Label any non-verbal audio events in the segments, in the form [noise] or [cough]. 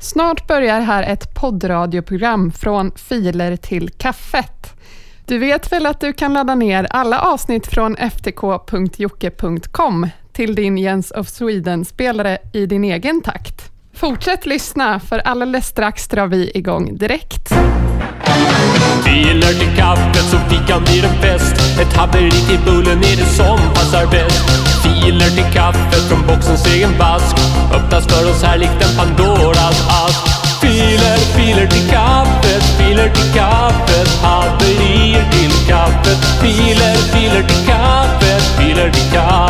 Snart börjar här ett poddradioprogram från filer till kaffet. Du vet väl att du kan ladda ner alla avsnitt från ftk.jocke.com till din Jens of Sweden-spelare i din egen takt. Fortsätt lyssna, för alldeles strax drar vi igång direkt. Filer till kaffet så fikan blir en fest Ett haveri till bullen är det som passar bäst Filer till kaffet från boxens egen vask Öppnas för oss här likt en Pandoras ask. Filer, filer till kaffet, filer till kaffet. Haverier till kaffet. Filer, filer till kaffet, filer till kaffet.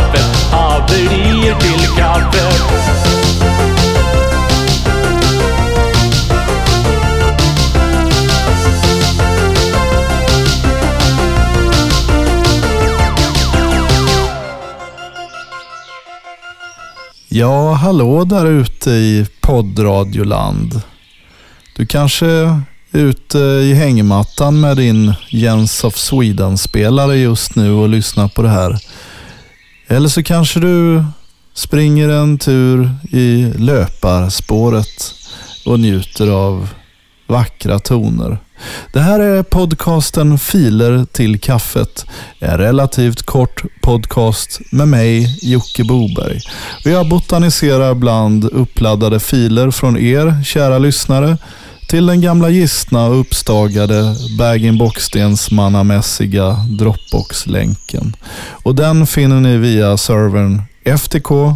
Ja, hallå där ute i poddradioland. Du kanske är ute i hängmattan med din Jens of Sweden-spelare just nu och lyssnar på det här. Eller så kanske du springer en tur i löparspåret och njuter av vackra toner. Det här är podcasten Filer till kaffet. En relativt kort podcast med mig, Jocke Boberg. Jag botaniserar bland uppladdade filer från er, kära lyssnare, till den gamla gistna och uppstagade bag-in-boxstensmannamässiga Dropbox-länken. Och den finner ni via servern ftk.jocke.com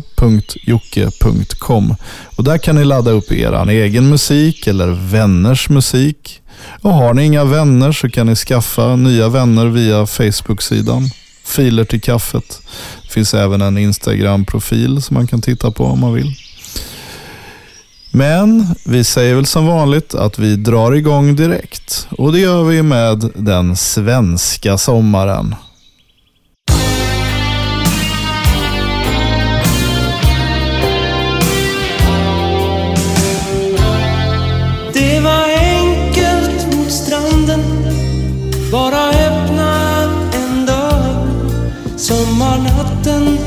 och där kan ni ladda upp er egen musik eller vänners musik. Och har ni inga vänner så kan ni skaffa nya vänner via Facebook-sidan Filer till kaffet. Det finns även en Instagram-profil som man kan titta på om man vill. Men vi säger väl som vanligt att vi drar igång direkt och det gör vi med den svenska sommaren. Sommarnatten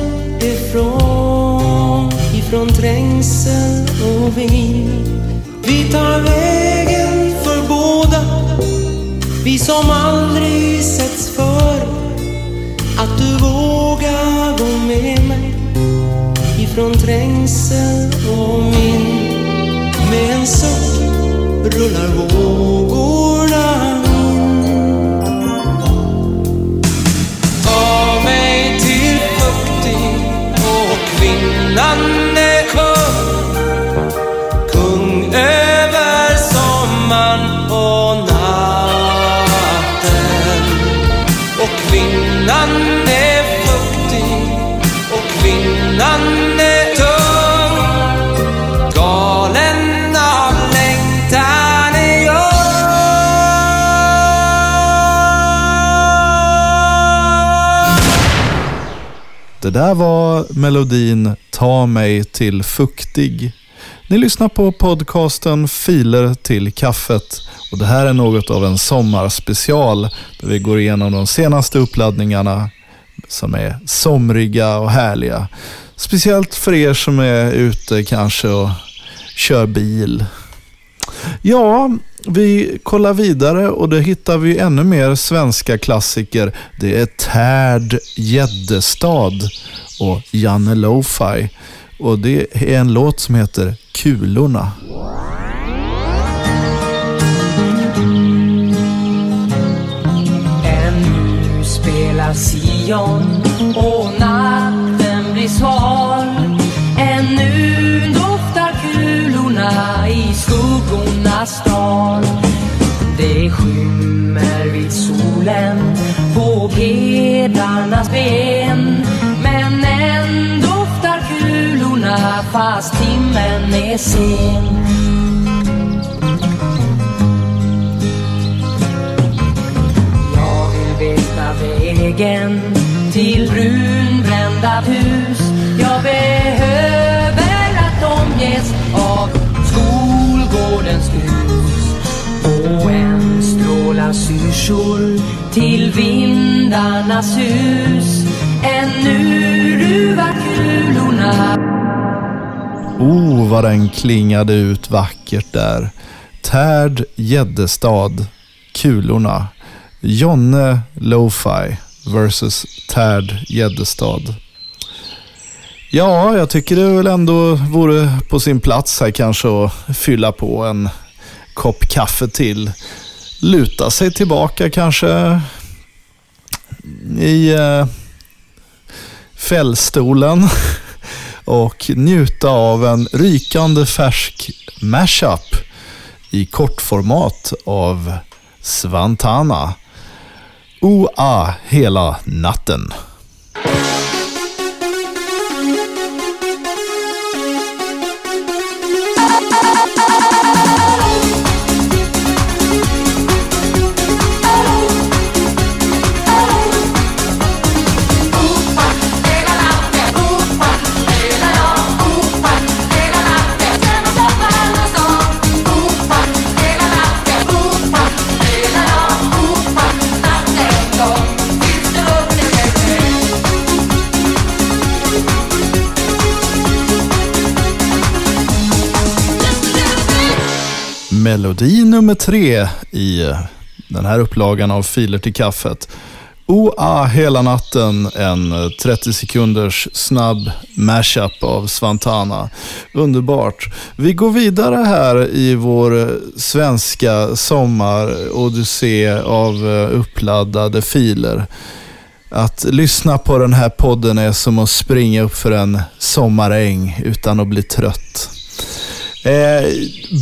ifrån Ifrån trängsel och vind. Vi tar vägen för båda Vi som aldrig setts förr Att du vågar gå med mig Ifrån trängsel och vind. Med en suck rullar vågor, Det där var melodin Ta mig till fuktig. Ni lyssnar på podcasten Filer till kaffet och det här är något av en sommarspecial där vi går igenom de senaste uppladdningarna som är somriga och härliga. Speciellt för er som är ute kanske och kör bil. Ja, vi kollar vidare och då hittar vi ännu mer svenska klassiker. Det är Tärd Gäddestad och Janne Lo-Fi. Och det är en låt som heter Kulorna. Ännu spelar Sion och natten blir sval skuggornas dal Det skymmer vid solen på pedarnas ben. Men än doftar kulorna fast timmen är sen. Jag vill veta vägen till brunbrända hus. Jag behöver att omges av syrsor till vindarnas hus Ännu ruvar kulorna Oh, vad den klingade ut vackert där. Tärd Gäddestad, Kulorna. Jonne Lo-Fi versus Tärd Gäddestad. Ja, jag tycker det väl ändå vore på sin plats här kanske att fylla på en kopp kaffe till. Luta sig tillbaka kanske i eh, fällstolen [laughs] och njuta av en rykande färsk mashup i kortformat av Svantana. OA hela natten. Melodi nummer tre i den här upplagan av Filer till kaffet. OA hela natten, en 30 sekunders snabb mashup av Svantana. Underbart. Vi går vidare här i vår svenska sommarodyssé av eh, uppladdade filer. Att lyssna på den här podden är som att springa upp för en sommaräng utan att bli trött. Eh,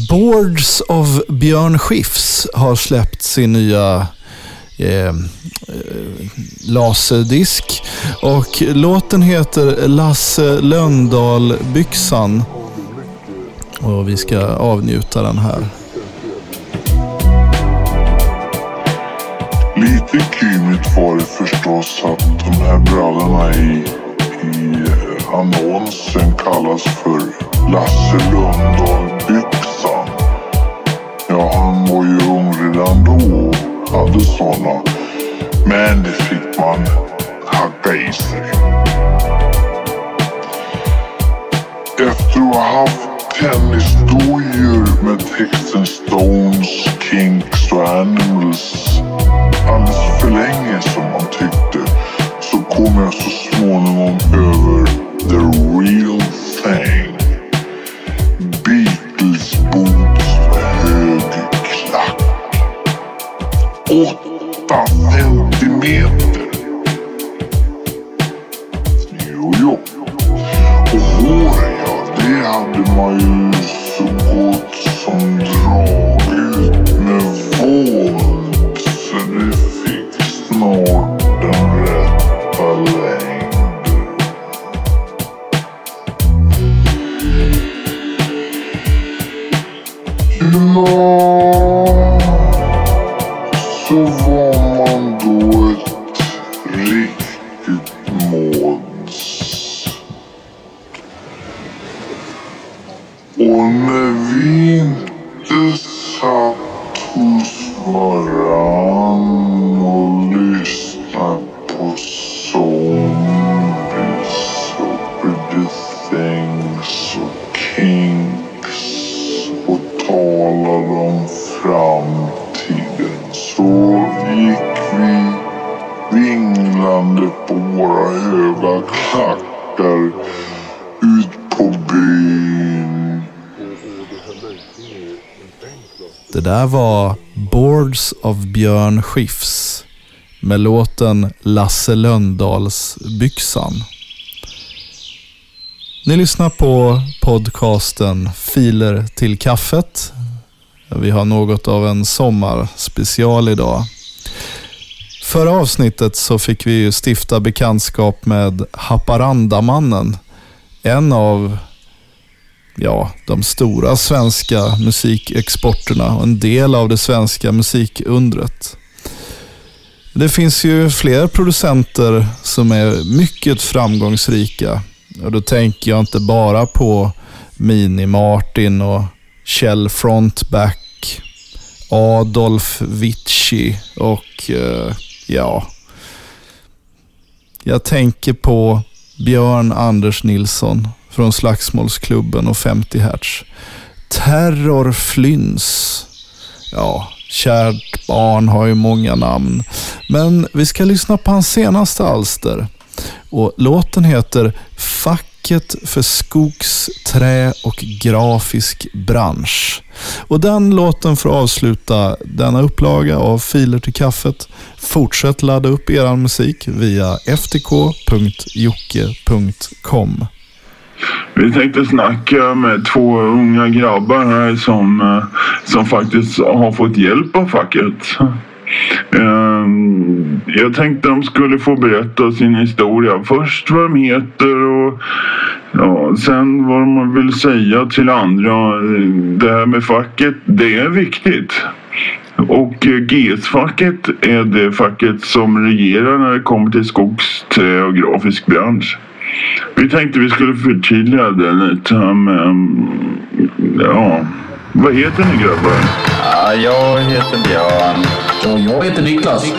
Boards of Björn Skifs har släppt sin nya eh, eh laserdisk och låten heter Lasse Lönndahl-byxan. Och vi ska avnjuta den här. Lite kymigt var det förstås att de här brallorna i, i eh, annonsen kallas för Lasse Lundahl hade såna. Men det fick man hacka i sig. Efter att ha haft tennisdojor med texten Stones, Kinks och Animals alldeles för länge som man tyckte så kom jag så småningom över the real thing. Det var Boards of Björn Skifs med låten Lasse Lönndahls byxan. Ni lyssnar på podcasten Filer till kaffet. Vi har något av en sommarspecial idag. Förra avsnittet så fick vi ju stifta bekantskap med Haparandamannen. En av ja, de stora svenska musikexporterna och en del av det svenska musikundret. Det finns ju fler producenter som är mycket framgångsrika. Och då tänker jag inte bara på Mini Martin och Kjell Frontback, Adolf Witschi och eh, ja, jag tänker på Björn Anders Nilsson från Slagsmålsklubben och 50 Hertz. Terror Flyns. Ja, kärt barn har ju många namn. Men vi ska lyssna på hans senaste alster. Och låten heter Facket för skogs-, trä och grafisk bransch. Och den låten får avsluta denna upplaga av Filer till kaffet. Fortsätt ladda upp er musik via ftk.jocke.com. Vi tänkte snacka med två unga grabbar här som, eh, som faktiskt har fått hjälp av facket. Ehm, jag tänkte de skulle få berätta sin historia. Först vad de heter och ja, sen vad de vill säga till andra. Det här med facket, det är viktigt. Och eh, GS-facket är det facket som regerar när det kommer till skogs-, trä och grafisk bransch. Vi tänkte vi skulle förtydliga det lite. Men, ja, vad heter ni grabbar? Ja, jag heter Björn. Och jag heter Niklas. och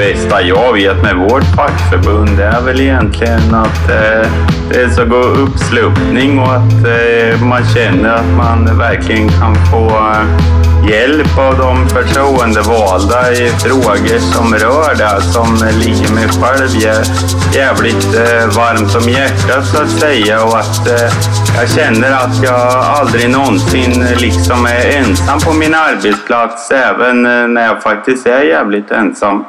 bästa jag vet med vårt fackförbund är väl egentligen att eh, det är så god uppsluppning och att eh, man känner att man verkligen kan få eh, hjälp av de förtroendevalda i frågor som rör det som ligger mig själv jävligt eh, varmt om hjärtat så att säga och att eh, jag känner att jag aldrig någonsin liksom är ensam på min arbetsplats även eh, när jag faktiskt är jävligt ensam.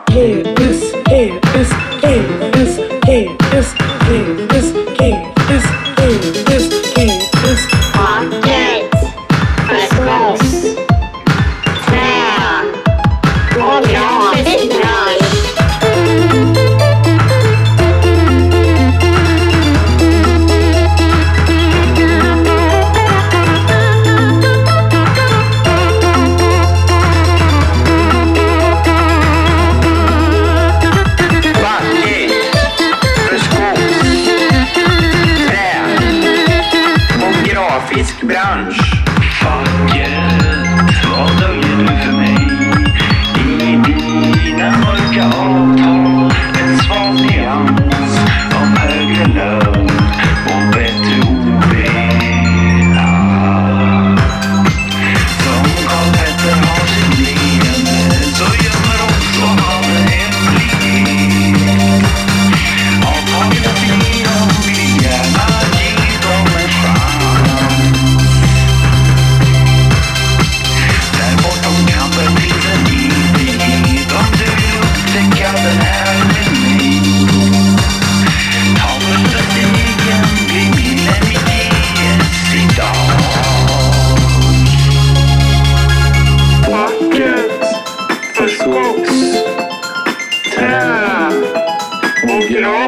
Facket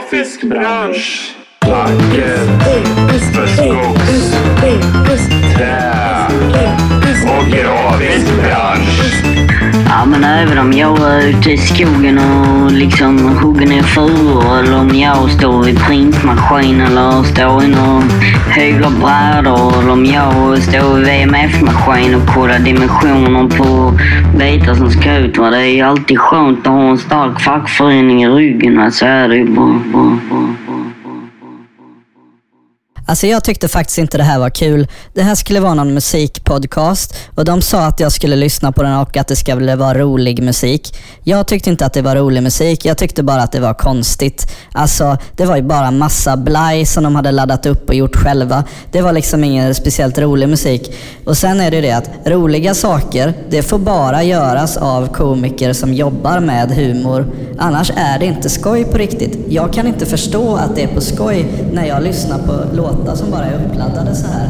och grafisk bransch. Facket för Ja, men även om jag är ute i skogen och liksom hugger ner furor eller om jag står vid printmaskin eller står inne och hyvlar brädor eller om jag står vid VMF-maskin och kollar dimensioner på bitar som ska ut. Va? Det är alltid skönt att ha en stark fackförening i ryggen. va. Så är det ju Bra, bra, bra. bara. Alltså jag tyckte faktiskt inte det här var kul. Det här skulle vara någon musikpodcast och de sa att jag skulle lyssna på den och att det skulle vara rolig musik. Jag tyckte inte att det var rolig musik, jag tyckte bara att det var konstigt. Alltså, det var ju bara massa blaj som de hade laddat upp och gjort själva. Det var liksom ingen speciellt rolig musik. Och sen är det ju det att roliga saker, det får bara göras av komiker som jobbar med humor. Annars är det inte skoj på riktigt. Jag kan inte förstå att det är på skoj när jag lyssnar på låtar låtar som bara är uppladdade så här.